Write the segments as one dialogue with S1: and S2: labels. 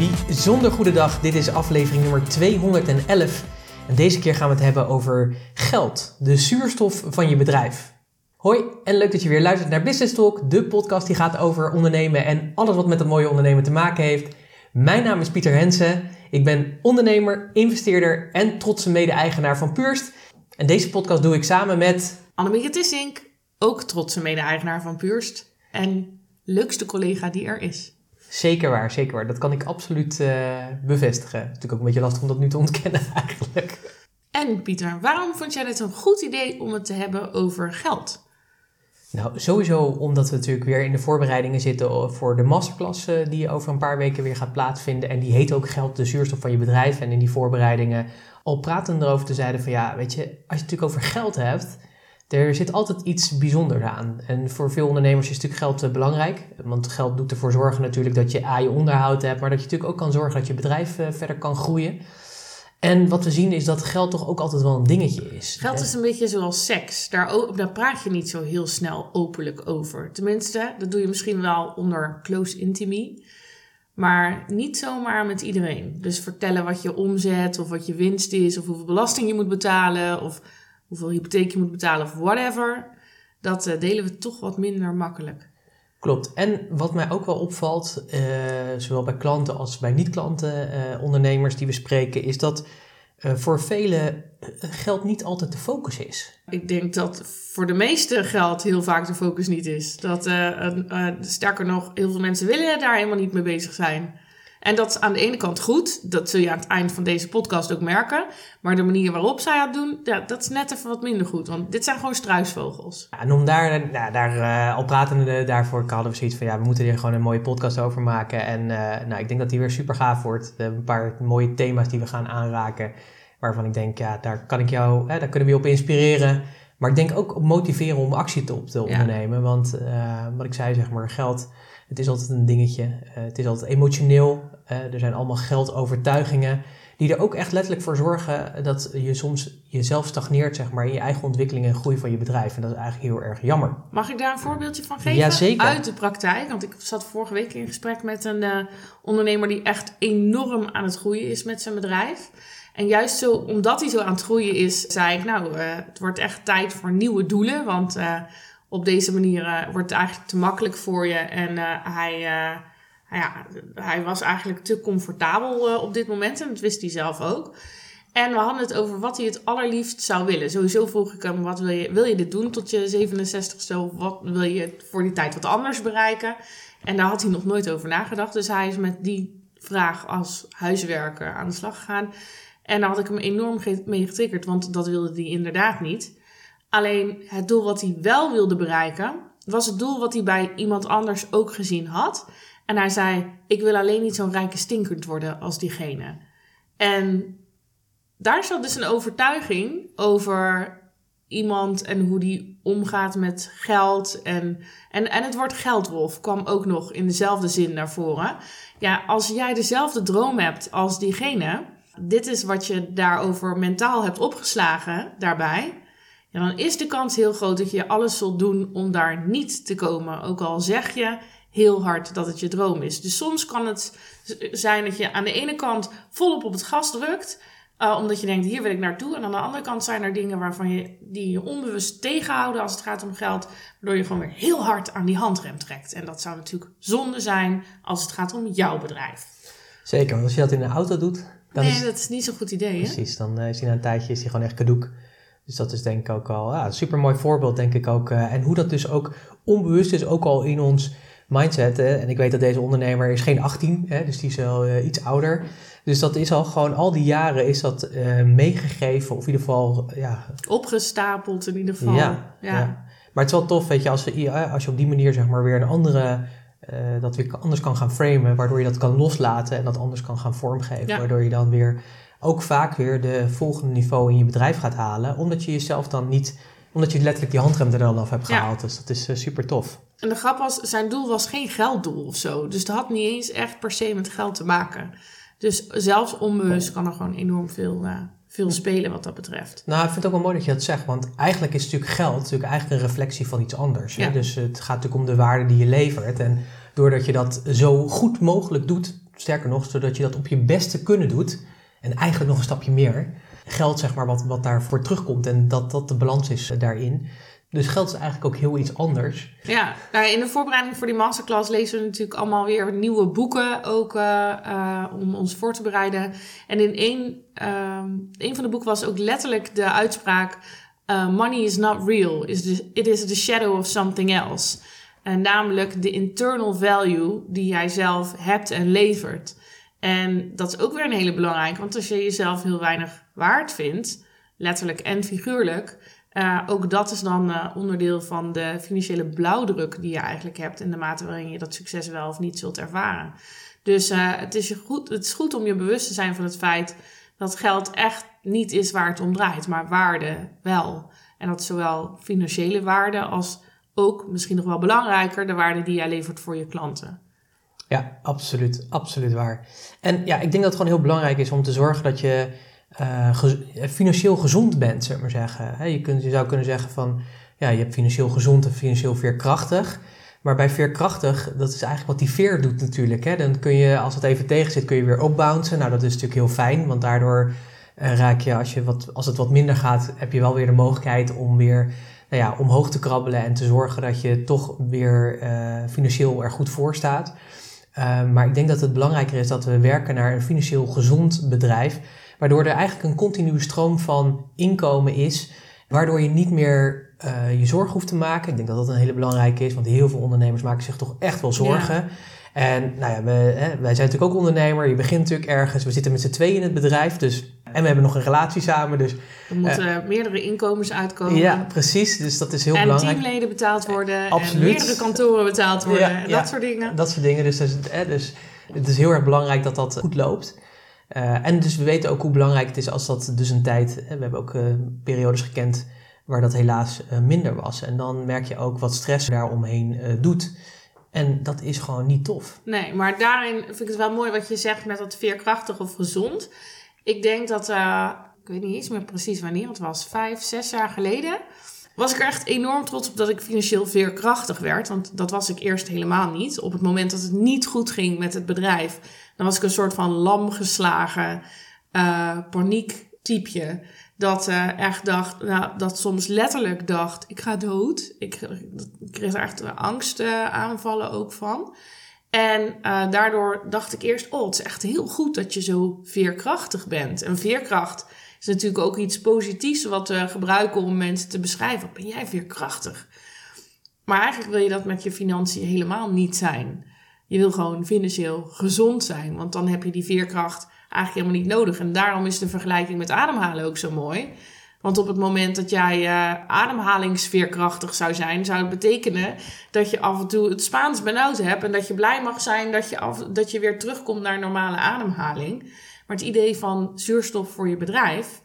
S1: Bijzonder goede dag, dit is aflevering nummer 211. En deze keer gaan we het hebben over geld, de zuurstof van je bedrijf. Hoi en leuk dat je weer luistert naar Business Talk, de podcast die gaat over ondernemen en alles wat met het mooie ondernemen te maken heeft. Mijn naam is Pieter Hensen, ik ben ondernemer, investeerder en trotse mede-eigenaar van Purst. En deze podcast doe ik samen met...
S2: Annemieke Tissink, ook trotse mede-eigenaar van Purst en leukste collega die er is.
S1: Zeker waar, zeker waar. Dat kan ik absoluut uh, bevestigen. Het is natuurlijk ook een beetje lastig om dat nu te ontkennen eigenlijk.
S2: En Pieter, waarom vond jij het een goed idee om het te hebben over geld?
S1: Nou, sowieso omdat we natuurlijk weer in de voorbereidingen zitten voor de masterclass uh, die over een paar weken weer gaat plaatsvinden. En die heet ook Geld, de zuurstof van je bedrijf. En in die voorbereidingen al praten erover te zeiden van ja, weet je, als je het natuurlijk over geld hebt, er zit altijd iets bijzonders aan. En voor veel ondernemers is natuurlijk geld uh, belangrijk. Want geld doet ervoor zorgen natuurlijk dat je A, je onderhoud hebt, maar dat je natuurlijk ook kan zorgen dat je bedrijf uh, verder kan groeien. En wat we zien is dat geld toch ook altijd wel een dingetje is.
S2: Geld is een beetje zoals seks. Daar, daar praat je niet zo heel snel openlijk over. Tenminste, dat doe je misschien wel onder close intimacy. Maar niet zomaar met iedereen. Dus vertellen wat je omzet, of wat je winst is, of hoeveel belasting je moet betalen, of hoeveel hypotheek je moet betalen, of whatever. Dat uh, delen we toch wat minder makkelijk.
S1: Klopt. En wat mij ook wel opvalt, uh, zowel bij klanten als bij niet-klanten, uh, ondernemers die we spreken, is dat uh, voor velen geld niet altijd de focus is.
S2: Ik denk dat voor de meeste geld heel vaak de focus niet is. Dat, sterker nog, heel veel mensen willen daar helemaal niet mee bezig zijn. En dat is aan de ene kant goed. Dat zul je aan het eind van deze podcast ook merken. Maar de manier waarop zij het doen, ja, dat is net even wat minder goed. Want dit zijn gewoon struisvogels.
S1: Ja, en om daar, nou, daar uh, al pratende daarvoor hadden we zoiets van... ja, we moeten er gewoon een mooie podcast over maken. En uh, nou, ik denk dat die weer super gaaf wordt. We hebben een paar mooie thema's die we gaan aanraken. Waarvan ik denk, ja, daar kan ik jou, hè, daar kunnen we je op inspireren. Maar ik denk ook op motiveren om actie te, op te ondernemen. Ja. Want uh, wat ik zei, zeg maar, geld het is altijd een dingetje. Uh, het is altijd emotioneel. Uh, er zijn allemaal geldovertuigingen die er ook echt letterlijk voor zorgen dat je soms jezelf stagneert zeg maar, in je eigen ontwikkeling en groei van je bedrijf. En dat is eigenlijk heel erg jammer.
S2: Mag ik daar een voorbeeldje van geven? Uit de praktijk. Want ik zat vorige week in gesprek met een uh, ondernemer die echt enorm aan het groeien is met zijn bedrijf. En juist zo, omdat hij zo aan het groeien is, zei ik, nou, het wordt echt tijd voor nieuwe doelen. Want op deze manier uh, wordt het eigenlijk te makkelijk voor je. En uh, hij, uh, ja, hij was eigenlijk te comfortabel op dit moment. En dat wist hij zelf ook. En we hadden het over wat hij het allerliefst zou willen. Sowieso vroeg ik hem, wat wil je, wil je dit doen tot je 67ste? Of wat wil je voor die tijd wat anders bereiken? En daar had hij nog nooit over nagedacht. Dus hij is met die vraag als huiswerker aan de slag gegaan. En daar had ik hem enorm mee getriggerd, want dat wilde hij inderdaad niet. Alleen het doel wat hij wel wilde bereiken, was het doel wat hij bij iemand anders ook gezien had. En hij zei: Ik wil alleen niet zo'n rijke stinkend worden als diegene. En daar zat dus een overtuiging over iemand en hoe die omgaat met geld. En, en, en het woord geldwolf kwam ook nog in dezelfde zin naar voren. Ja, als jij dezelfde droom hebt als diegene, dit is wat je daarover mentaal hebt opgeslagen daarbij ja, dan is de kans heel groot dat je alles zult doen om daar niet te komen. Ook al zeg je heel hard dat het je droom is. Dus soms kan het zijn dat je aan de ene kant volop op het gas drukt. Uh, omdat je denkt, hier wil ik naartoe. En aan de andere kant zijn er dingen waarvan je, die je onbewust tegenhouden als het gaat om geld. Waardoor je gewoon weer heel hard aan die handrem trekt. En dat zou natuurlijk zonde zijn als het gaat om jouw bedrijf.
S1: Zeker, want als je dat in een auto doet...
S2: Dan nee, is, dat is niet zo'n goed idee,
S1: Precies, dan is hij na een tijdje is hij gewoon echt kadoek. Dus dat is denk ik ook al ja, een super mooi voorbeeld, denk ik ook. Uh, en hoe dat dus ook onbewust is, ook al in ons mindset. Hè. En ik weet dat deze ondernemer is geen 18, hè, dus die is wel uh, iets ouder. Dus dat is al gewoon, al die jaren is dat uh, meegegeven, of in ieder geval, ja...
S2: Opgestapeld in ieder geval.
S1: Ja, ja. ja. Maar het is wel tof, weet je, als, je, als je op die manier zeg maar weer een andere... dat weer anders kan gaan framen, waardoor je dat kan loslaten en dat anders kan gaan vormgeven. Waardoor je dan weer ook vaak weer de volgende niveau in je bedrijf gaat halen. Omdat je jezelf dan niet, omdat je letterlijk die handrem er dan af hebt gehaald. Ja. Dus dat is uh, super tof.
S2: En de grap was, zijn doel was geen gelddoel of zo. Dus dat had niet eens echt per se met geld te maken. Dus zelfs onbewust kan er gewoon enorm veel, uh, veel spelen wat dat betreft.
S1: Nou, ik vind het ook wel mooi dat je dat zegt. Want eigenlijk is natuurlijk geld natuurlijk eigenlijk een reflectie van iets anders. Ja. Dus het gaat natuurlijk om de waarde die je levert. En doordat je dat zo goed mogelijk doet sterker nog, zodat je dat op je beste kunnen doet. En eigenlijk nog een stapje meer. Geld, zeg maar, wat, wat daarvoor terugkomt. En dat dat de balans is daarin. Dus geld is eigenlijk ook heel iets anders.
S2: Ja, nou, in de voorbereiding voor die masterclass lezen we natuurlijk allemaal weer nieuwe boeken ook uh, uh, om ons voor te bereiden. En in een van de boeken was ook letterlijk de uitspraak: Money is not real, it is the shadow of something else. En namelijk de internal value die jij zelf hebt en levert. En dat is ook weer een hele belangrijke, want als je jezelf heel weinig waard vindt, letterlijk en figuurlijk uh, ook dat is dan uh, onderdeel van de financiële blauwdruk die je eigenlijk hebt in de mate waarin je dat succes wel of niet zult ervaren. Dus uh, het, is goed, het is goed om je bewust te zijn van het feit dat geld echt niet is waar het om draait, maar waarde wel. En dat zowel financiële waarde als ook, misschien nog wel belangrijker, de waarde die jij levert voor je klanten.
S1: Ja, absoluut, absoluut waar. En ja, ik denk dat het gewoon heel belangrijk is om te zorgen dat je uh, financieel gezond bent, zeg maar zeggen. je, kunt, je zou kunnen zeggen van, ja, je hebt financieel gezond en financieel veerkrachtig. Maar bij veerkrachtig, dat is eigenlijk wat die veer doet natuurlijk. Hè. Dan kun je, als het even tegen zit, kun je weer opbouncen. Nou, dat is natuurlijk heel fijn, want daardoor uh, raak je als, je wat, als het wat minder gaat, heb je wel weer de mogelijkheid om weer nou ja, omhoog te krabbelen en te zorgen dat je toch weer financieel er goed voor staat. Maar ik denk dat het belangrijker is dat we werken naar een financieel gezond bedrijf Waardoor er eigenlijk een continue stroom van inkomen is, waardoor je niet meer uh, je zorgen hoeft te maken. Ik denk dat dat een hele belangrijke is, want heel veel ondernemers maken zich toch echt wel zorgen. En nou ja, we, hè, wij zijn natuurlijk ook ondernemer. Je begint natuurlijk ergens. We zitten met z'n tweeën in het bedrijf. Dus, en we hebben nog een relatie samen. Dus,
S2: er moeten uh, meerdere inkomens uitkomen.
S1: Ja, precies. Dus dat is heel
S2: en
S1: belangrijk.
S2: En teamleden betaald worden. Absoluut. En meerdere kantoren betaald worden. Ja, en dat soort dingen.
S1: Dat soort dingen. Dus, dus, dus het is heel erg belangrijk dat dat goed loopt. Uh, en dus we weten ook hoe belangrijk het is als dat dus een tijd. we hebben ook uh, periodes gekend waar dat helaas uh, minder was. En dan merk je ook wat stress daaromheen doet. En dat is gewoon niet tof.
S2: Nee, maar daarin vind ik het wel mooi wat je zegt met dat veerkrachtig of gezond. Ik denk dat, ik weet niet eens meer precies wanneer het was, vijf, zes jaar geleden was ik er echt enorm trots op dat ik financieel veerkrachtig werd. Want dat was ik eerst helemaal niet. Op het moment dat het niet goed ging met het bedrijf, dan was ik een soort van lam geslagen uh, paniektypeje. Dat uh, echt dacht, nou, dat soms letterlijk dacht, ik ga dood. Ik, kreeg er echt angstaanvallen ook van. En uh, daardoor dacht ik eerst, oh, het is echt heel goed dat je zo veerkrachtig bent. En veerkracht is natuurlijk ook iets positiefs wat we gebruiken om mensen te beschrijven. Ben jij veerkrachtig? Maar eigenlijk wil je dat met je financiën helemaal niet zijn. Je wil gewoon financieel gezond zijn, want dan heb je die veerkracht eigenlijk helemaal niet nodig. En daarom is de vergelijking met ademhalen ook zo mooi. Want op het moment dat jij uh, ademhalingsveerkrachtig zou zijn, zou het betekenen dat je af en toe het Spaans benauwd hebt en dat je blij mag zijn dat je, af, dat je weer terugkomt naar normale ademhaling. Maar het idee van zuurstof voor je bedrijf,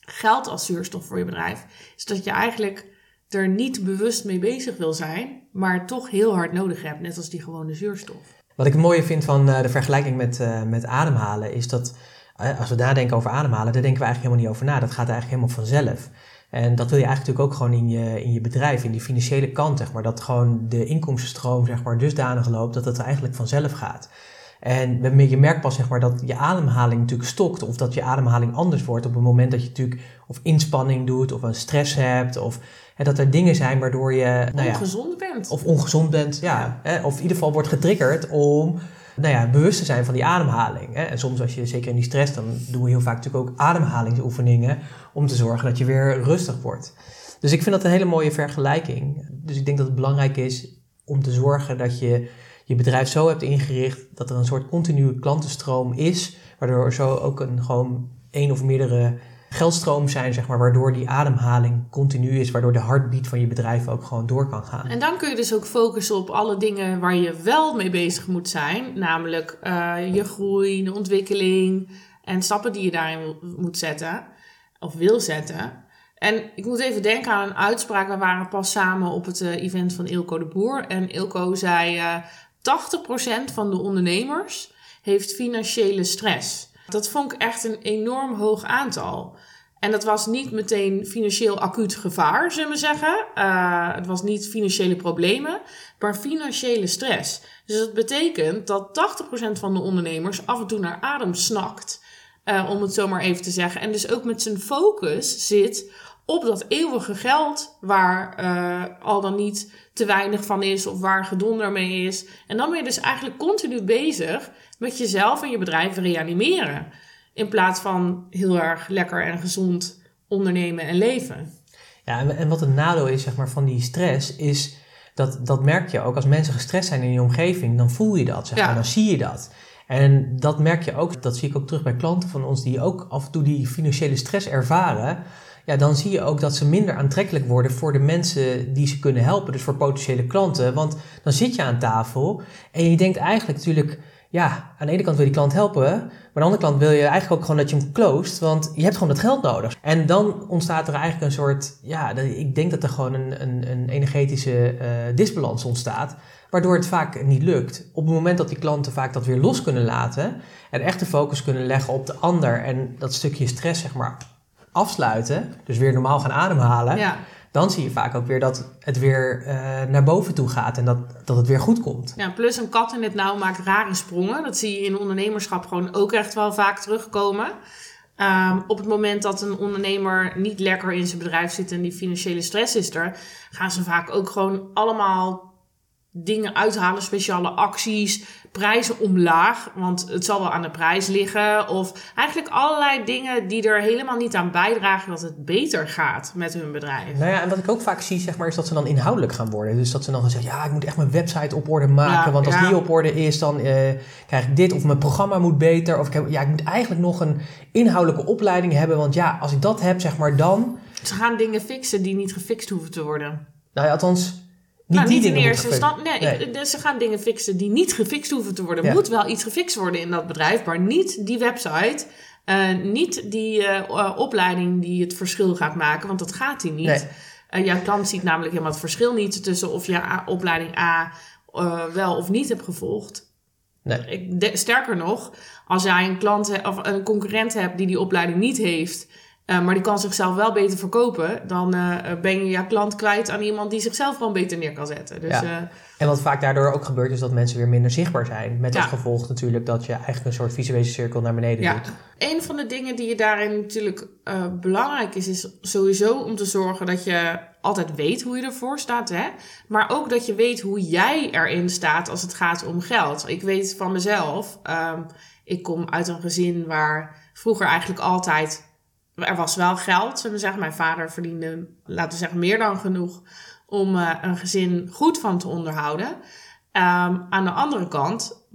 S2: geld als zuurstof voor je bedrijf, is dat je eigenlijk er niet bewust mee bezig wil zijn, maar toch heel hard nodig hebt, net als die gewone zuurstof.
S1: Wat ik het mooie vind van uh, de vergelijking met, uh, met ademhalen, is dat uh, als we nadenken over ademhalen, daar denken we eigenlijk helemaal niet over na. Dat gaat eigenlijk helemaal vanzelf. En dat wil je eigenlijk natuurlijk ook gewoon in je, in je bedrijf, in die financiële kant, zeg maar. Dat gewoon de inkomstenstroom, zeg maar, dusdanig loopt dat het eigenlijk vanzelf gaat. En je merkt pas zeg maar, dat je ademhaling natuurlijk stokt of dat je ademhaling anders wordt op het moment dat je natuurlijk of inspanning doet of een stress hebt of hè, dat er dingen zijn waardoor je
S2: nou ja, ongezond bent.
S1: Of ongezond bent, ja. Hè, of in ieder geval wordt getriggerd om nou ja, bewust te zijn van die ademhaling. Hè. En soms als je zeker in die stress, dan doen we heel vaak natuurlijk ook ademhalingsoefeningen om te zorgen dat je weer rustig wordt. Dus ik vind dat een hele mooie vergelijking. Dus ik denk dat het belangrijk is om te zorgen dat je je bedrijf zo hebt ingericht dat er een soort continue klantenstroom is, waardoor er zo ook een gewoon één of meerdere geldstroom zijn, zeg maar, waardoor die ademhaling continu is, waardoor de heartbeat van je bedrijf ook gewoon door kan gaan.
S2: En dan kun je dus ook focussen op alle dingen waar je wel mee bezig moet zijn, namelijk uh, je groei, de ontwikkeling en stappen die je daarin moet zetten of wil zetten. En ik moet even denken aan een uitspraak. We waren pas samen op het uh, event van Ilko de Boer. En Ilko zei: uh, 80% van de ondernemers heeft financiële stress. Dat vond ik echt een enorm hoog aantal. En dat was niet meteen financieel acuut gevaar, zullen we zeggen. Uh, het was niet financiële problemen, maar financiële stress. Dus dat betekent dat 80% van de ondernemers af en toe naar adem snakt. Uh, om het zo maar even te zeggen. En dus ook met zijn focus zit op dat eeuwige geld, waar uh, al dan niet te weinig van is of waar gedonder mee is. En dan ben je dus eigenlijk continu bezig met jezelf en je bedrijf reanimeren. In plaats van heel erg lekker en gezond ondernemen en leven.
S1: Ja, en wat een nadeel is zeg maar, van die stress, is dat, dat merk je ook als mensen gestrest zijn in je omgeving, dan voel je dat, zeg maar, dan zie je dat. En dat merk je ook, dat zie ik ook terug bij klanten van ons die ook af en toe die financiële stress ervaren. Ja, dan zie je ook dat ze minder aantrekkelijk worden voor de mensen die ze kunnen helpen, dus voor potentiële klanten. Want dan zit je aan tafel en je denkt eigenlijk natuurlijk, ja, aan de ene kant wil je die klant helpen, maar aan de andere kant wil je eigenlijk ook gewoon dat je hem closed, want je hebt gewoon dat geld nodig. En dan ontstaat er eigenlijk een soort, ja, ik denk dat er gewoon een, een, een energetische uh, disbalans ontstaat, waardoor het vaak niet lukt. Op het moment dat die klanten vaak dat weer los kunnen laten en echt de focus kunnen leggen op de ander en dat stukje stress, zeg maar, afsluiten, dus weer normaal gaan ademhalen, ja. Dan zie je vaak ook weer dat het weer uh, naar boven toe gaat en dat, dat het weer goed komt.
S2: Ja, plus een kat in het nauw maakt rare sprongen. Dat zie je in ondernemerschap gewoon ook echt wel vaak terugkomen. Um, op het moment dat een ondernemer niet lekker in zijn bedrijf zit en die financiële stress is er, gaan ze vaak ook gewoon allemaal dingen uithalen, speciale acties, prijzen omlaag, want het zal wel aan de prijs liggen. Of eigenlijk allerlei dingen die er helemaal niet aan bijdragen dat het beter gaat met hun bedrijf.
S1: Nou ja, en wat ik ook vaak zie, zeg maar, is dat ze dan inhoudelijk gaan worden. Dus dat ze dan gaan zeggen, ja, ik moet echt mijn website op orde maken, want als die op orde is, dan uh, krijg ik dit. Of mijn programma moet beter. Of ik, heb, ja, ik moet eigenlijk nog een inhoudelijke opleiding hebben, want ja, als ik dat heb, zeg maar, dan...
S2: Ze gaan dingen fixen die niet gefixt hoeven te worden.
S1: Nou ja, althans
S2: niet, nou, niet in eerste instantie. Nee, ze gaan dingen fixen die niet gefixt hoeven te worden. Er moet wel iets gefixt worden in dat bedrijf, maar niet die website. Uh, niet die uh, opleiding die het verschil gaat maken, want dat gaat die niet. Nee. jouw klant ziet namelijk helemaal het verschil niet tussen of je opleiding A wel of niet hebt gevolgd. Ik, sterker nog, als jij een klant of een concurrent hebt die die opleiding niet heeft uh, maar die kan zichzelf wel beter verkopen. Dan uh, ben je je klant kwijt aan iemand die zichzelf gewoon beter neer kan zetten. Dus, ja. uh,
S1: en wat vaak daardoor ook gebeurt, is dat mensen weer minder zichtbaar zijn. Met ja. als gevolg natuurlijk dat je eigenlijk een soort visuele cirkel naar beneden ja. doet.
S2: Een van de dingen die je daarin natuurlijk belangrijk is, is sowieso om te zorgen dat je altijd weet hoe je ervoor staat. Hè? Maar ook dat je weet hoe jij erin staat als het gaat om geld. Ik weet van mezelf, um, ik kom uit een gezin waar vroeger eigenlijk altijd er was wel geld, zullen we zeggen. Mijn vader verdiende, laten we zeggen, meer dan genoeg om uh, een gezin goed van te onderhouden. Um, aan de andere kant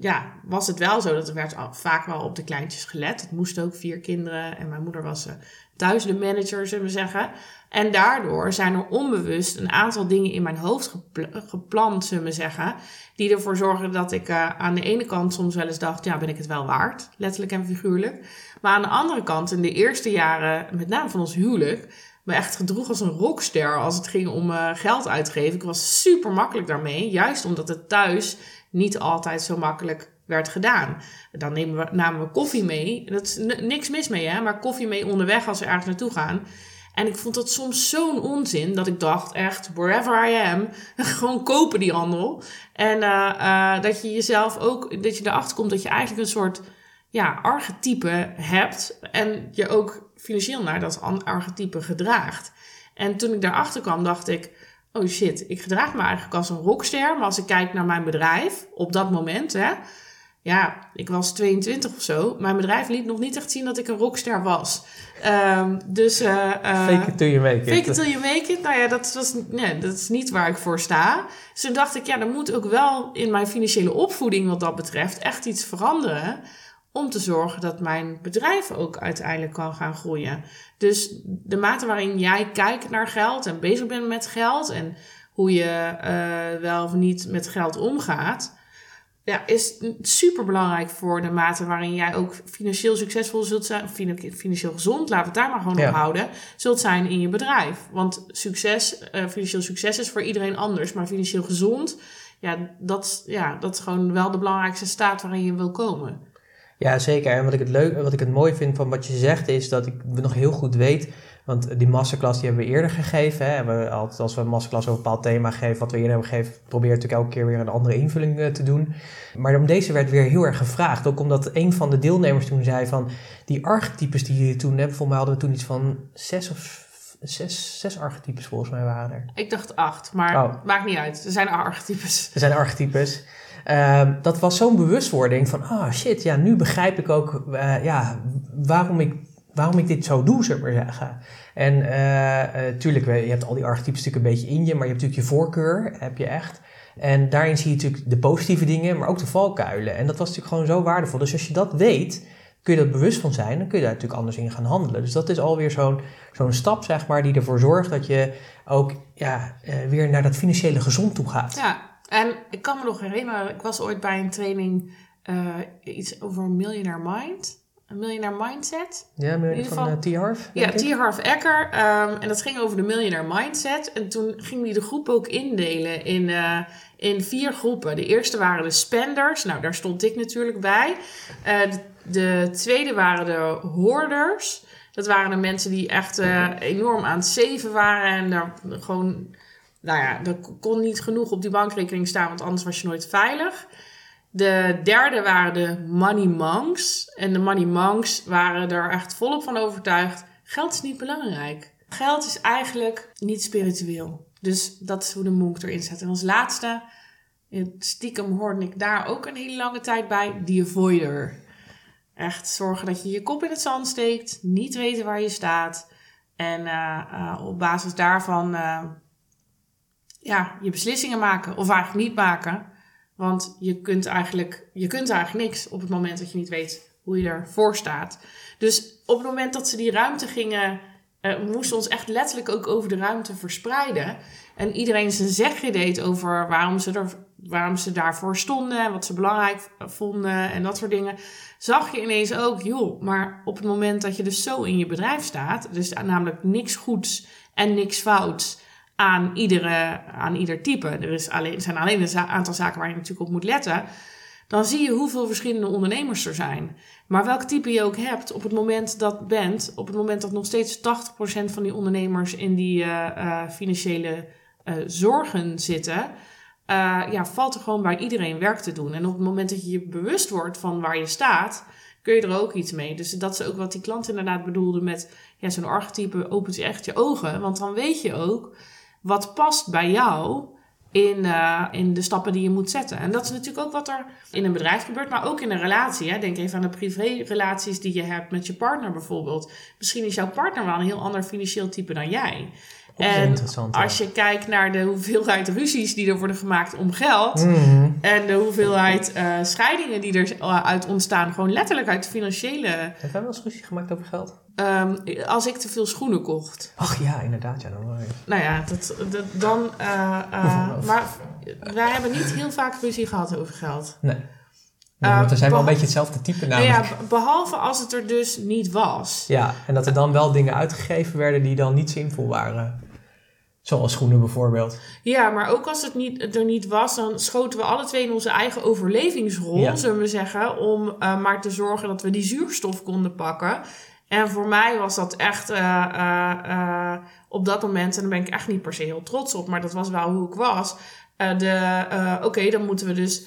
S2: ja, was het wel zo dat er werd vaak wel op de kleintjes gelet. Het moest ook vier kinderen en mijn moeder was uh, thuis de manager, zullen we zeggen. En daardoor zijn er onbewust een aantal dingen in mijn hoofd gepland, zullen we zeggen. Die ervoor zorgen dat ik uh, aan de ene kant soms wel eens dacht, ja, ben ik het wel waard? Letterlijk en figuurlijk. Maar aan de andere kant, in de eerste jaren, met name van ons huwelijk, me echt gedroeg als een rockster als het ging om uh, geld uitgeven. Ik was super makkelijk daarmee, juist omdat het thuis niet altijd zo makkelijk werd gedaan. Dan nemen we, namen we koffie mee. Dat is niks mis mee, hè? maar koffie mee onderweg als we ergens naartoe gaan. En ik vond dat soms zo'n onzin dat ik dacht echt, wherever I am, gewoon kopen die handel. En uh, uh, dat je jezelf ook, dat je erachter komt dat je eigenlijk een soort ja, archetype hebt en je ook financieel naar dat archetype gedraagt. En toen ik daarachter kwam, dacht ik, oh shit, ik gedraag me eigenlijk als een rockster. Maar als ik kijk naar mijn bedrijf, op dat moment, hè, ja, ik was 22 of zo. Mijn bedrijf liet nog niet echt zien dat ik een rockster was. Um, dus, uh, uh,
S1: fake it till you make it.
S2: Fake it till you make it. Nou ja, dat, was, nee, dat is niet waar ik voor sta. Dus toen dacht ik, ja, er moet ook wel in mijn financiële opvoeding wat dat betreft echt iets veranderen om te zorgen dat mijn bedrijf ook uiteindelijk kan gaan groeien. Dus de mate waarin jij kijkt naar geld en bezig bent met geld en hoe je uh, wel of niet met geld omgaat, ja, is super belangrijk voor de mate waarin jij ook financieel succesvol zult zijn, financieel gezond, laten we het daar maar gewoon op houden, zult zijn in je bedrijf. Want succes, uh, financieel succes is voor iedereen anders, maar financieel gezond, ja dat, ja, dat is gewoon wel de belangrijkste staat waarin je wil komen.
S1: Ja, zeker. En wat ik het leuk, wat ik het mooi vind van wat je zegt, is dat ik nog heel goed weet. Want die masterclass die hebben we eerder gegeven. Hè. We altijd, als we een masterclass over een bepaald thema geven, wat we eerder hebben gegeven, proberen natuurlijk elke keer weer een andere invulling eh, te doen. Maar om deze werd weer heel erg gevraagd. Ook omdat een van de deelnemers toen zei van die archetypes die jullie toen hebben, volgens mij hadden we toen iets van zes of zes, zes archetypes volgens mij waren er.
S2: Ik dacht acht, maar
S1: Oh.
S2: maakt niet uit. Er zijn archetypes.
S1: Er zijn archetypes. Ehm, dat was zo'n bewustwording van, ah shit, ja, nu begrijp ik ook eh, ja, waarom, ik, waarom ik dit zo doe, zeg maar zeggen. En eh, eh, tuurlijk, we- je hebt al die archetypes natuurlijk een beetje in je, maar je hebt natuurlijk je voorkeur, heb je echt. En daarin zie je natuurlijk de positieve dingen, maar ook de valkuilen. En dat was natuurlijk gewoon zo waardevol. Dus als je dat weet, kun je dat bewust van zijn, dan kun je daar natuurlijk anders in gaan handelen. Dus dat is alweer zo'n zo'n stap, zeg maar, die ervoor zorgt dat je ook ja, eh, weer naar dat financiële gezond toe gaat.
S2: Ja, en ik kan me nog herinneren, ik was ooit bij een training eh, iets over Millionaire Mind. Een Millionaire Mindset.
S1: Ja, van uh, T. Harv?
S2: Ja,
S1: denk ik?
S2: T. Harv Eker. ehm, en dat ging over de Millionaire Mindset. En toen ging hij de groep ook indelen in, eh, in vier groepen. De eerste waren de spenders. Nou, daar stond ik natuurlijk bij. Eh, de, de tweede waren de hoorders. Dat waren de mensen die echt enorm aan het zeven waren. En daar gewoon, nou ja, er kon niet genoeg op die bankrekening staan. Want anders was je nooit veilig. De derde waren de money monks. En de money monks waren er echt volop van overtuigd. Geld is niet belangrijk. Geld is eigenlijk niet spiritueel. Dus dat is hoe de monk erin zet. En als laatste, stiekem hoorde ik daar ook een hele lange tijd bij, die avoider. Echt zorgen dat je je kop in het zand steekt, niet weten waar je staat. En eh, eh, op basis daarvan eh, ja, je beslissingen maken of eigenlijk niet maken. Want je kunt, eigenlijk, je kunt eigenlijk niks op het moment dat je niet weet hoe je ervoor staat. Dus op het moment dat ze die ruimte gingen, we moesten ons echt letterlijk ook over de ruimte verspreiden. En iedereen zijn zegje deed over waarom ze, er, waarom ze daarvoor stonden, en wat ze belangrijk vonden en dat soort dingen. Zag je ineens ook, joh, maar op het moment dat je dus zo in je bedrijf staat, dus namelijk niks goeds en niks fouts aan, iedere, aan ieder type. Er is alleen, zijn alleen een aantal zaken waar je natuurlijk op moet letten. Dan zie je hoeveel verschillende ondernemers er zijn. Maar welk type je ook hebt, op het moment dat bent, op het moment dat nog steeds 80% van die ondernemers in die eh, eh, financiële eh, zorgen zitten, ja, valt er gewoon bij iedereen werk te doen. En op het moment dat je je bewust wordt van waar je staat, kun je er ook iets mee. Dus dat is ook wat die klant inderdaad bedoelde met ja, zo'n archetype opent je echt je ogen. Want dan weet je ook wat past bij jou in, eh, in de stappen die je moet zetten. En dat is natuurlijk ook wat er in een bedrijf gebeurt, maar ook in een relatie. Hè. Denk even aan de privérelaties die je hebt met je partner bijvoorbeeld. Misschien is jouw partner wel een heel ander financieel type dan jij. En als je kijkt naar de hoeveelheid ruzies die er worden gemaakt om geld...
S1: Mhm.
S2: en de hoeveelheid eh, scheidingen die er eh, uit ontstaan... gewoon letterlijk uit financiële...
S1: Hebben wij wel eens ruzie gemaakt over geld?
S2: ehm, als ik te veel schoenen kocht...
S1: Ach ja, inderdaad. Ja, dan wel.
S2: Nou ja, dat, dat, dan. eh, maar wij hebben niet heel vaak ruzie gehad over geld.
S1: Nee. Nee, want we zijn wel een beetje hetzelfde type
S2: Nou
S1: namelijk.
S2: ja, be- behalve als het er dus niet was.
S1: Ja, en dat er dan wel dingen uitgegeven werden die dan niet zinvol waren. Zoals schoenen bijvoorbeeld.
S2: Ja, maar ook als het niet, er niet was, dan schoten we alle twee in onze eigen overlevingsrol,
S1: Ja.
S2: zullen we zeggen, om eh, maar te zorgen dat we die zuurstof konden pakken. En voor mij was dat echt eh, eh, op dat moment, en daar ben ik echt niet per se heel trots op, maar dat was wel hoe ik was. de, Oké, dan moeten we dus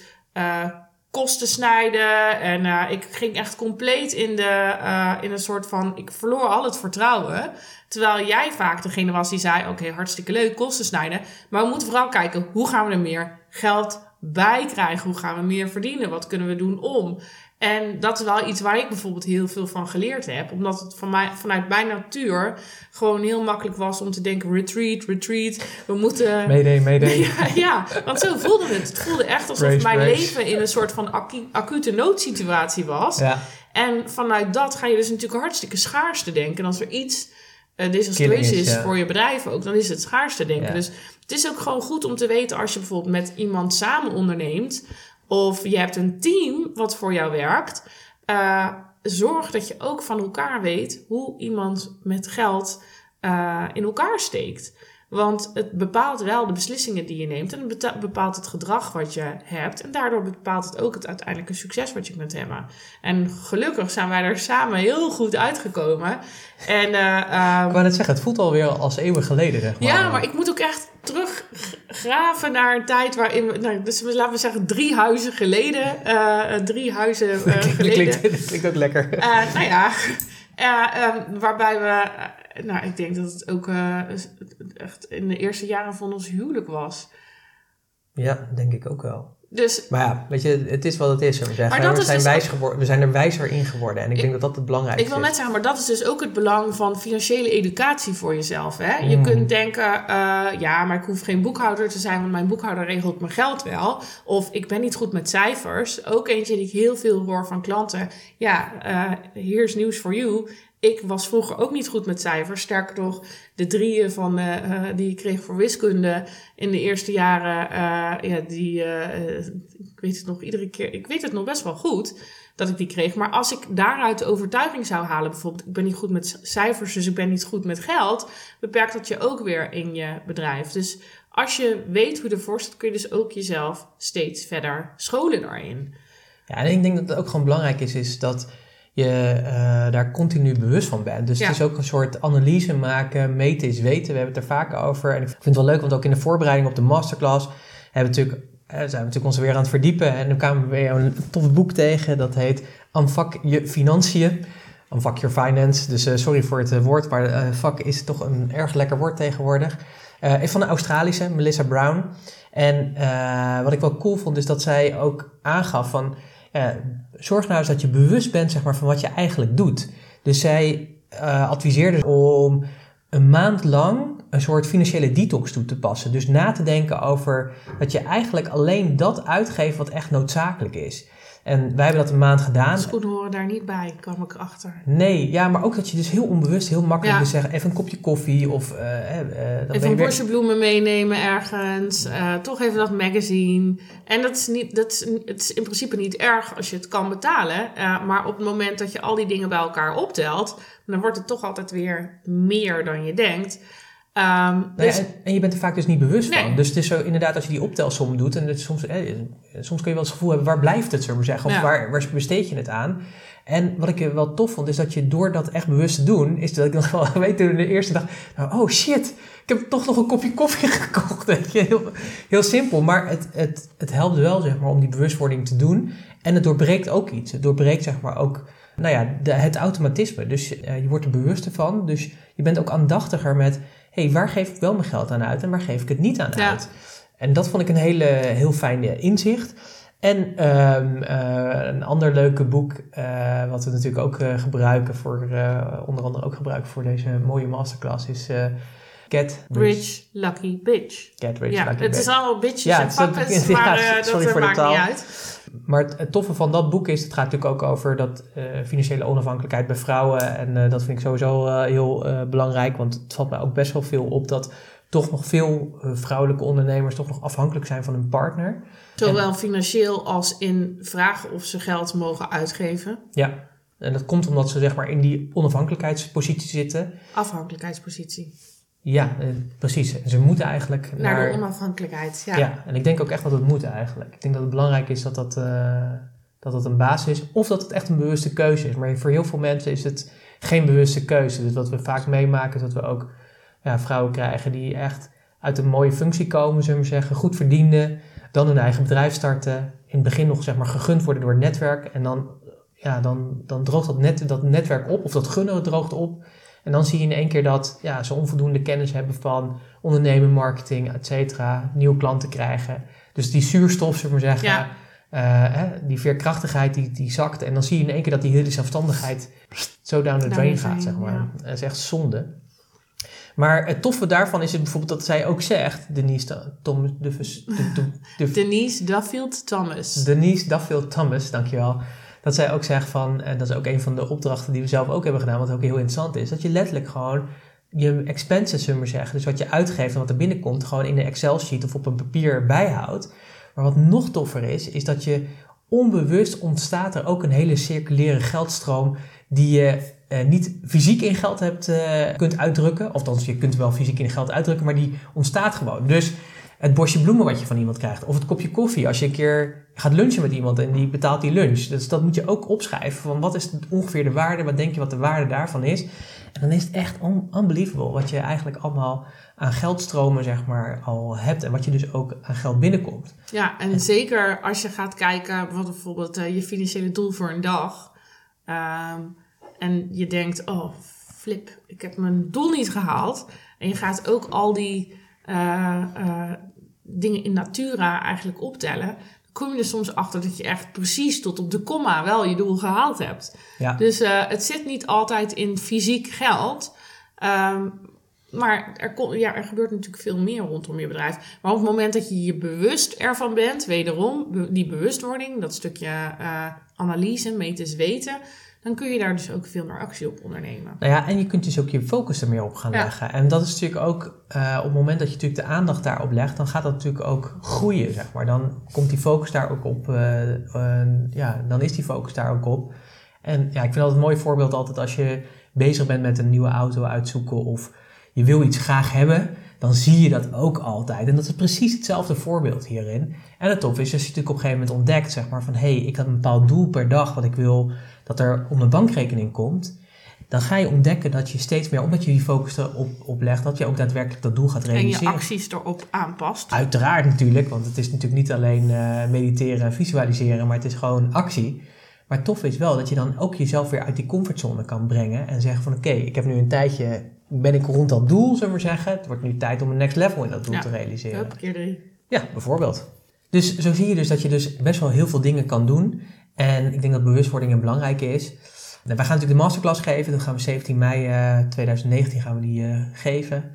S2: kosten snijden. En ik ging echt compleet in, de, in een soort van, ik verloor al het vertrouwen. Terwijl jij vaak degene was die zei: Oké, hartstikke leuk, kosten snijden. Maar we moeten vooral kijken hoe gaan we er meer geld bij krijgen? Hoe gaan we meer verdienen? Wat kunnen we doen om? En dat is wel iets waar ik bijvoorbeeld heel veel van geleerd heb. Omdat het van mij, vanuit mijn natuur gewoon heel makkelijk was om te denken: retreat, retreat. We moeten.
S1: Mayday, mayday.
S2: Ja, ja, want zo voelde het. Het voelde echt alsof
S1: Brace,
S2: mijn
S1: brace.
S2: leven in een soort van acu- acute noodsituatie was.
S1: Ja,
S2: En vanuit dat ga je dus natuurlijk hartstikke schaarste denken. En als er iets uh, is,
S1: is, ja.
S2: voor je bedrijf ook, dan is het schaarste denken.
S1: Ja.
S2: Dus het is ook gewoon goed om te weten als je bijvoorbeeld met iemand samen onderneemt. Of je hebt een team wat voor jou werkt. uh, zorg dat je ook van elkaar weet hoe iemand met geld uh, in elkaar steekt. Want het bepaalt wel de beslissingen die je neemt. En het bepaalt het gedrag wat je hebt. En daardoor bepaalt het ook het uiteindelijke succes wat je kunt hebben. En gelukkig zijn wij er samen heel goed uitgekomen. En, ehm,
S1: Ik wou net zeggen, het voelt alweer als eeuwen geleden, zeg maar.
S2: ja, maar ik moet ook echt teruggraven naar een tijd waarin we, nou, dus laten we zeggen drie huizen geleden, eh, eh, drie huizen
S1: dat,
S2: geleden.
S1: klinkt, dat klinkt ook lekker.
S2: Nou ja, eh, ehm, waarbij we, nou ik denk dat het ook eh, echt in de eerste jaren van ons huwelijk was.
S1: Ja, denk ik ook wel.
S2: Dus
S1: Maar ja, weet je, het is wat het is, we zeggen.
S2: Maar
S1: we,
S2: is
S1: zijn
S2: dus
S1: wijs geworden, we zijn er wijzer in geworden. En ik,
S2: Ik-
S1: denk dat dat het belangrijkste
S2: ik wil
S1: is.
S2: net zeggen, maar dat is dus ook het belang van financiële educatie voor jezelf. Hè? Je
S1: Mm.
S2: kunt denken, eh, ja, maar ik hoef geen boekhouder te zijn, want mijn boekhouder regelt mijn geld wel. Of ik ben niet goed met cijfers. Ook eentje die ik heel veel hoor van klanten. Ja, eh here's news for you. Ik was vroeger ook niet goed met cijfers. Sterker nog, de drieën van, eh, die ik kreeg voor wiskunde in de eerste jaren, eh, ja, die, ik weet het nog iedere keer, ik weet het nog best wel goed dat ik die kreeg. Maar als ik daaruit de overtuiging zou halen, bijvoorbeeld, ik ben niet goed met cijfers, dus ik ben niet goed met geld, beperkt dat je ook weer in je bedrijf. Dus als je weet hoe ervoor staat, kun je dus ook jezelf steeds verder scholen daarin.
S1: Ja, en ik denk dat het ook gewoon belangrijk is, is dat je eh, daar continu bewust van bent. Dus
S2: Ja.
S1: het is ook een soort analyse maken, meten is weten. We hebben het er vaak over. En ik vind het wel leuk, want ook in de voorbereiding op de masterclass hebben we natuurlijk, eh, zijn we natuurlijk ons weer aan het verdiepen. En dan kwamen we weer een tof boek tegen, dat heet Aanvak je financiën. Unfuck your finance. Dus eh, sorry voor het woord, maar eh vak is toch een erg lekker woord tegenwoordig. Is van een Australische, Melissa Brown. En wat ik wel cool vond, is dat zij ook aangaf van... eh, zorg nou eens dat je bewust bent zeg maar, van wat je eigenlijk doet. Dus zij eh, adviseerde om een maand lang een soort financiële detox toe te passen. Dus na te denken over dat je eigenlijk alleen dat uitgeeft wat echt noodzakelijk is. En wij hebben dat een maand gedaan.
S2: Schoenen horen daar niet bij, kwam ik achter.
S1: Nee, ja, maar ook dat je dus heel onbewust, heel makkelijk
S2: Ja.
S1: dus zeggen, even een kopje koffie of... eh, eh,
S2: Even een bosje bloemen meenemen ergens. eh, toch even dat magazine. En dat is, niet, dat is, het is in principe niet erg als je het kan betalen. maar op het moment dat je al die dingen bij elkaar optelt, dan wordt het toch altijd weer meer dan je denkt. Ehm,
S1: ja,
S2: dus,
S1: en, je bent er vaak dus niet bewust
S2: Nee.
S1: van. Dus het is zo inderdaad als je die optelsom doet. En soms, eh, soms kun je wel het gevoel hebben, waar blijft het, zullen we zeggen? Of
S2: Ja.
S1: waar, waar besteed je het aan? En wat ik eh, wel tof vond, is dat je door dat echt bewust te doen, is dat ik nog wel weet toen de eerste dag, nou, oh shit, ik heb toch nog een kopje koffie gekocht. Weet je? Heel, heel simpel, maar het, het, het helpt wel zeg maar, om die bewustwording te doen. En het doorbreekt ook iets. Het doorbreekt zeg maar ook nou ja, de, het automatisme. Dus eh, je wordt er bewuster van. Dus je bent ook aandachtiger met, hey, waar geef ik wel mijn geld aan uit en waar geef ik het niet aan
S2: Ja.
S1: uit? En dat vond ik een hele, heel fijn inzicht. En ehm, eh, een ander leuke boek, eh, wat we natuurlijk ook eh, gebruiken voor, onder andere ook gebruiken voor deze mooie masterclass, is Get
S2: rich, lucky bitch.
S1: Get Rich
S2: ja,
S1: Lucky
S2: het
S1: Bitch.
S2: is allemaal bitches
S1: Ja,
S2: en
S1: het ja,
S2: maar
S1: sorry
S2: dat
S1: voor de
S2: maakt
S1: taal.
S2: niet uit.
S1: Maar het, het toffe van dat boek is, het gaat natuurlijk ook over dat eh, financiële onafhankelijkheid bij vrouwen. En eh, dat vind ik sowieso eh, heel belangrijk, want het valt mij ook best wel veel op dat toch nog veel vrouwelijke ondernemers toch nog afhankelijk zijn van hun partner.
S2: Zowel financieel als in vragen of ze geld mogen uitgeven.
S1: Ja, en dat komt omdat ze zeg maar in die onafhankelijkheidspositie zitten.
S2: Afhankelijkheidspositie.
S1: Ja, eh, precies. Ze moeten eigenlijk
S2: Naar,
S1: naar...
S2: de onafhankelijkheid, ja.
S1: ja. en ik denk ook echt dat het moet eigenlijk. Ik denk dat het belangrijk is dat dat, eh, dat dat een basis is. Of dat het echt een bewuste keuze is. Maar voor heel veel mensen is het geen bewuste keuze. Dus wat we vaak meemaken is dat we ook ja, vrouwen krijgen die echt uit een mooie functie komen, zullen we zeggen. Goed verdienen, dan hun eigen bedrijf starten. In het begin nog zeg maar gegund worden door het netwerk. En dan, ja, dan, dan droogt dat, net, dat netwerk op, of dat gunnen droogt op. En dan zie je in één keer dat ja, ze onvoldoende kennis hebben van ondernemen, marketing, et cetera. Nieuwe klanten krijgen. Dus die zuurstof, zullen we maar zeggen,
S2: Ja.
S1: eh, hè, die veerkrachtigheid, die, die zakt. En dan zie je in één keer dat die hele zelfstandigheid zo down the drain gaat, zeg maar.
S2: ja.
S1: Dat is echt zonde. Maar het toffe daarvan is het bijvoorbeeld dat zij ook zegt, Denise Thomas, de, de, de, de,
S2: Denise Duffield Thomas.
S1: Denise Duffield Thomas, dankjewel. Dat zij ook zegt van, en dat is ook een van de opdrachten die we zelf ook hebben gedaan, wat ook heel interessant is, dat je letterlijk gewoon je expenses, zullen we zeggen, dus wat je uitgeeft en wat er binnenkomt, gewoon in een Excel-sheet of op een papier bijhoudt. Maar wat nog toffer is, is dat je onbewust ontstaat er ook een hele circulaire geldstroom die je uh, niet fysiek in geld hebt, uh, kunt uitdrukken. Althans, je kunt wel fysiek in geld uitdrukken, maar die ontstaat gewoon. Dus het bosje bloemen wat je van iemand krijgt. Of het kopje koffie als je een keer gaat lunchen met iemand en die betaalt die lunch. Dus dat moet je ook opschrijven. Van wat is ongeveer de waarde? Wat denk je wat de waarde daarvan is? En dan is het echt un unbelievable wat je eigenlijk allemaal aan geldstromen zeg maar al hebt. En wat je dus ook aan geld binnenkomt.
S2: Ja, en, zeker als je gaat kijken wat bijvoorbeeld uh, je financiële doel voor een dag. Um, en je denkt, oh flip, ik heb mijn doel niet gehaald. En je gaat ook al die uh, uh, dingen in natura eigenlijk optellen. Dan kom je er soms achter dat je echt precies tot op de komma wel je doel gehaald hebt. Ja. Dus uh, het zit niet altijd in fysiek geld. Um, maar er, kon, ja, er gebeurt natuurlijk veel meer rondom je bedrijf. Maar op het moment dat je je bewust ervan bent, wederom, die bewustwording, dat stukje analyse, meten, weten dan kun je daar dus ook veel meer actie op ondernemen.
S1: Nou ja, en je kunt dus ook je focus er meer op gaan leggen. En dat is natuurlijk ook, uh, op het moment dat je natuurlijk de aandacht daarop legt, dan gaat dat natuurlijk ook groeien, zeg maar. Dan komt die focus daar ook op, uh, uh, ja, dan is die focus daar ook op. En ja, ik vind altijd een mooi voorbeeld altijd als je bezig bent met een nieuwe auto uitzoeken of je wil iets graag hebben, dan zie je dat ook altijd. En dat is precies hetzelfde voorbeeld hierin. En het tof is als je natuurlijk op een gegeven moment ontdekt, zeg maar, van hé, hey, ik heb een bepaald doel per dag wat ik wil dat er op mijn bankrekening komt, dan ga je ontdekken dat je steeds meer, omdat je die focus erop op legt, dat je ook daadwerkelijk dat doel gaat realiseren.
S2: En je acties erop aanpast.
S1: Uiteraard natuurlijk, want het is natuurlijk niet alleen uh, mediteren en visualiseren, maar het is gewoon actie. Maar tof is wel dat je dan ook jezelf weer uit die comfortzone kan brengen en zeggen van oké, ik heb nu een tijdje, ben ik rond dat doel, zullen we zeggen. Het wordt nu tijd om een next level in dat doel te realiseren.
S2: Hup, keer drie.
S1: Ja, bijvoorbeeld. Dus zo zie je dus dat je dus best wel heel veel dingen kan doen. En ik denk dat bewustwording een belangrijke is. Nou, wij gaan natuurlijk de masterclass geven. Dat gaan we 17 mei uh, 2019 gaan we die uh, geven.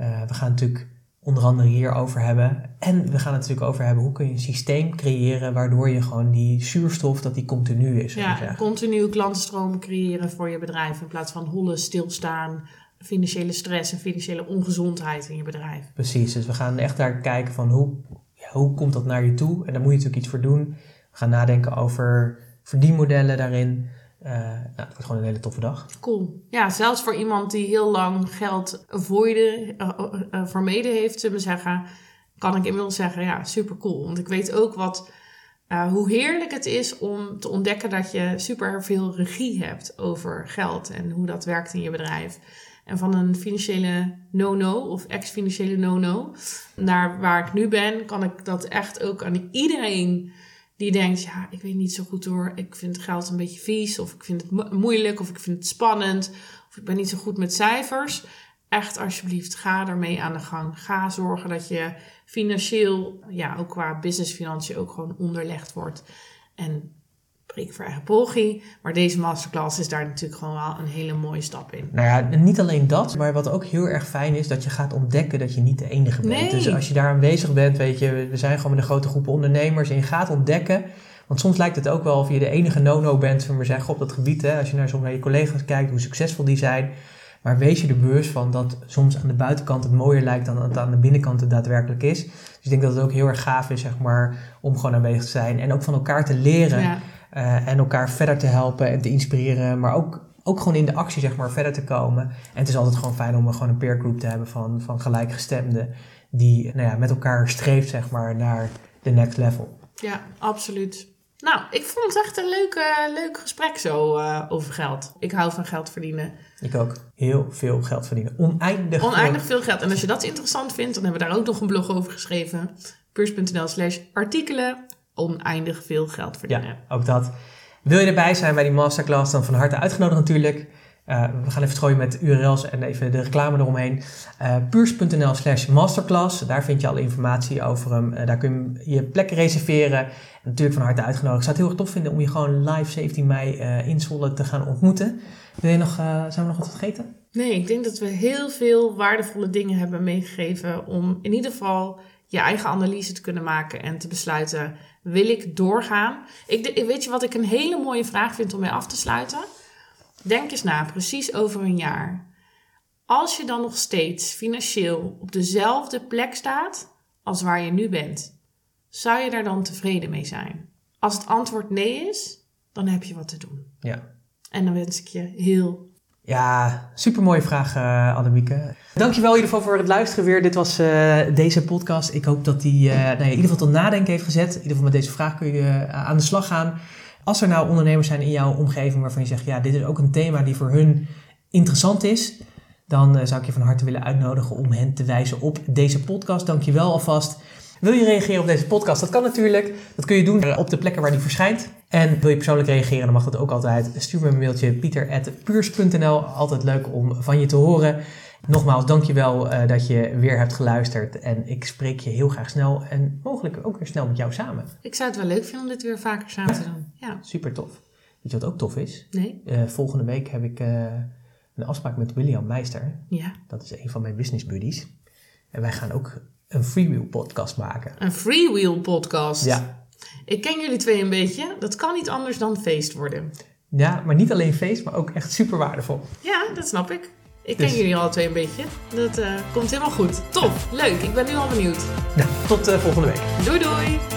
S1: Uh, we gaan natuurlijk onder andere hierover hebben. En we gaan het natuurlijk over hebben hoe kun je een systeem creëren waardoor je gewoon die zuurstof, dat die continu is.
S2: Ja, continu klantenstroom creëren voor je bedrijf in plaats van hollen, stilstaan, financiële stress en financiële ongezondheid in je bedrijf.
S1: Precies, dus we gaan echt daar kijken van hoe, ja, hoe komt dat naar je toe? En daar moet je natuurlijk iets voor doen gaan nadenken over verdienmodellen daarin. Uh, nou, het wordt gewoon een hele toffe dag.
S2: Cool. Ja, zelfs voor iemand die heel lang geld avoiden, uh, uh, vermeden heeft, zullen we zeggen, kan ik inmiddels zeggen, ja, super cool. Want ik weet ook wat, hoe heerlijk het is om te ontdekken dat je super veel regie hebt over geld en hoe dat werkt in je bedrijf. En van een financiële no-no of ex-financiële no-no naar waar ik nu ben, kan ik dat echt ook aan iedereen die denkt, ja, ik weet niet zo goed hoor, ik vind geld een beetje vies, of ik vind het moeilijk, of ik vind het spannend, of ik ben niet zo goed met cijfers. Echt alsjeblieft, ga ermee aan de gang. Ga zorgen dat je financieel, ja, ook qua businessfinanciën ook gewoon onderlegd wordt. En ik voor eigen poging. Maar deze masterclass is daar natuurlijk gewoon wel een hele mooie stap in.
S1: Nou ja, niet alleen dat, maar wat ook heel erg fijn is, dat je gaat ontdekken dat je niet de enige bent. Nee. Dus als je daar aanwezig bent, weet je, we zijn gewoon met een grote groep ondernemers en je gaat ontdekken. Want soms lijkt het ook wel of je de enige no-no bent, van we zeggen, op dat gebied. Hè, als je naar je collega's kijkt, hoe succesvol die zijn. Maar wees je er bewust van dat soms aan de buitenkant het mooier lijkt dan het aan de binnenkant het daadwerkelijk is. Dus ik denk dat het ook heel erg gaaf is, zeg maar, om gewoon aanwezig te zijn. En ook van elkaar te leren. Ja. Uh, en elkaar verder te helpen en te inspireren, maar ook, ook gewoon in de actie zeg maar verder te komen. En het is altijd gewoon fijn om gewoon een peer group te hebben van, van gelijkgestemden die nou ja, met elkaar streeft zeg maar naar de next level.
S2: Ja, absoluut. Nou, ik vond het echt een leuk, uh, leuk gesprek zo uh, over geld. Ik hou van geld verdienen.
S1: Ik ook. Heel veel geld verdienen. Oneindig,
S2: Oneindig veel geld. En als je dat interessant vindt, dan hebben we daar ook nog een blog over geschreven. Puurs.nl slash artikelen oneindig veel geld verdienen.
S1: Ja, ook dat. Wil je erbij zijn bij die masterclass, dan van harte uitgenodigd natuurlijk. Uh, we gaan even strooien met URL's en even de reclame eromheen. Uh, puurs.nl slash masterclass. Daar vind je alle informatie over hem. Uh, daar kun je je plek reserveren. En natuurlijk van harte uitgenodigd. Ik zou het heel erg tof vinden om je gewoon live 17 mei in Zwolle te gaan ontmoeten. Wil je nog, zijn we nog wat vergeten?
S2: Nee, ik denk dat we heel veel waardevolle dingen hebben meegegeven om in ieder geval je eigen analyse te kunnen maken en te besluiten wil ik doorgaan? Ik, weet je wat ik een hele mooie vraag vind om mee af te sluiten? Denk eens na, precies over een jaar. Als je dan nog steeds financieel op dezelfde plek staat als waar je nu bent, zou je daar dan tevreden mee zijn? Als het antwoord nee is, dan heb je wat te doen.
S1: Ja.
S2: En dan wens ik je heel
S1: Ja, supermooie vraag, uh, Annemieke. Dankjewel in ieder geval voor het luisteren weer. Dit was uh, deze podcast. Ik hoop dat die uh, nou ja, in ieder geval tot nadenken heeft gezet. In ieder geval met deze vraag kun je aan de slag gaan. Als er nou ondernemers zijn in jouw omgeving waarvan je zegt... ja, dit is ook een thema die voor hun interessant is... dan zou ik je van harte willen uitnodigen om hen te wijzen op deze podcast. Dankjewel alvast. Wil je reageren op deze podcast? Dat kan natuurlijk. Dat kun je doen op de plekken waar die verschijnt. En wil je persoonlijk reageren, dan mag dat ook altijd. Stuur me een mailtje pieter.puurs.nl. Altijd leuk om van je te horen. Nogmaals, dankjewel uh, dat je weer hebt geluisterd. En ik spreek je heel graag snel en mogelijk ook weer snel met jou samen.
S2: Ik zou het wel leuk vinden om dit weer vaker samen te doen. Ja.
S1: Super tof. Weet je wat ook tof is?
S2: Nee.
S1: Uh, volgende week heb ik uh, een afspraak met William Meister.
S2: Ja.
S1: Dat is een van mijn business buddies. En wij gaan ook een freewheel podcast maken.
S2: Een freewheel podcast?
S1: Ja.
S2: Ik ken jullie twee een beetje. Dat kan niet anders dan feest worden.
S1: Ja, maar niet alleen feest, maar ook echt super waardevol.
S2: Ja, dat snap ik. Ik ken dus. jullie alle twee een beetje. Dat uh, komt helemaal goed. Tof, leuk. Ik ben nu al benieuwd.
S1: Nou, tot uh, volgende week.
S2: Doei doei.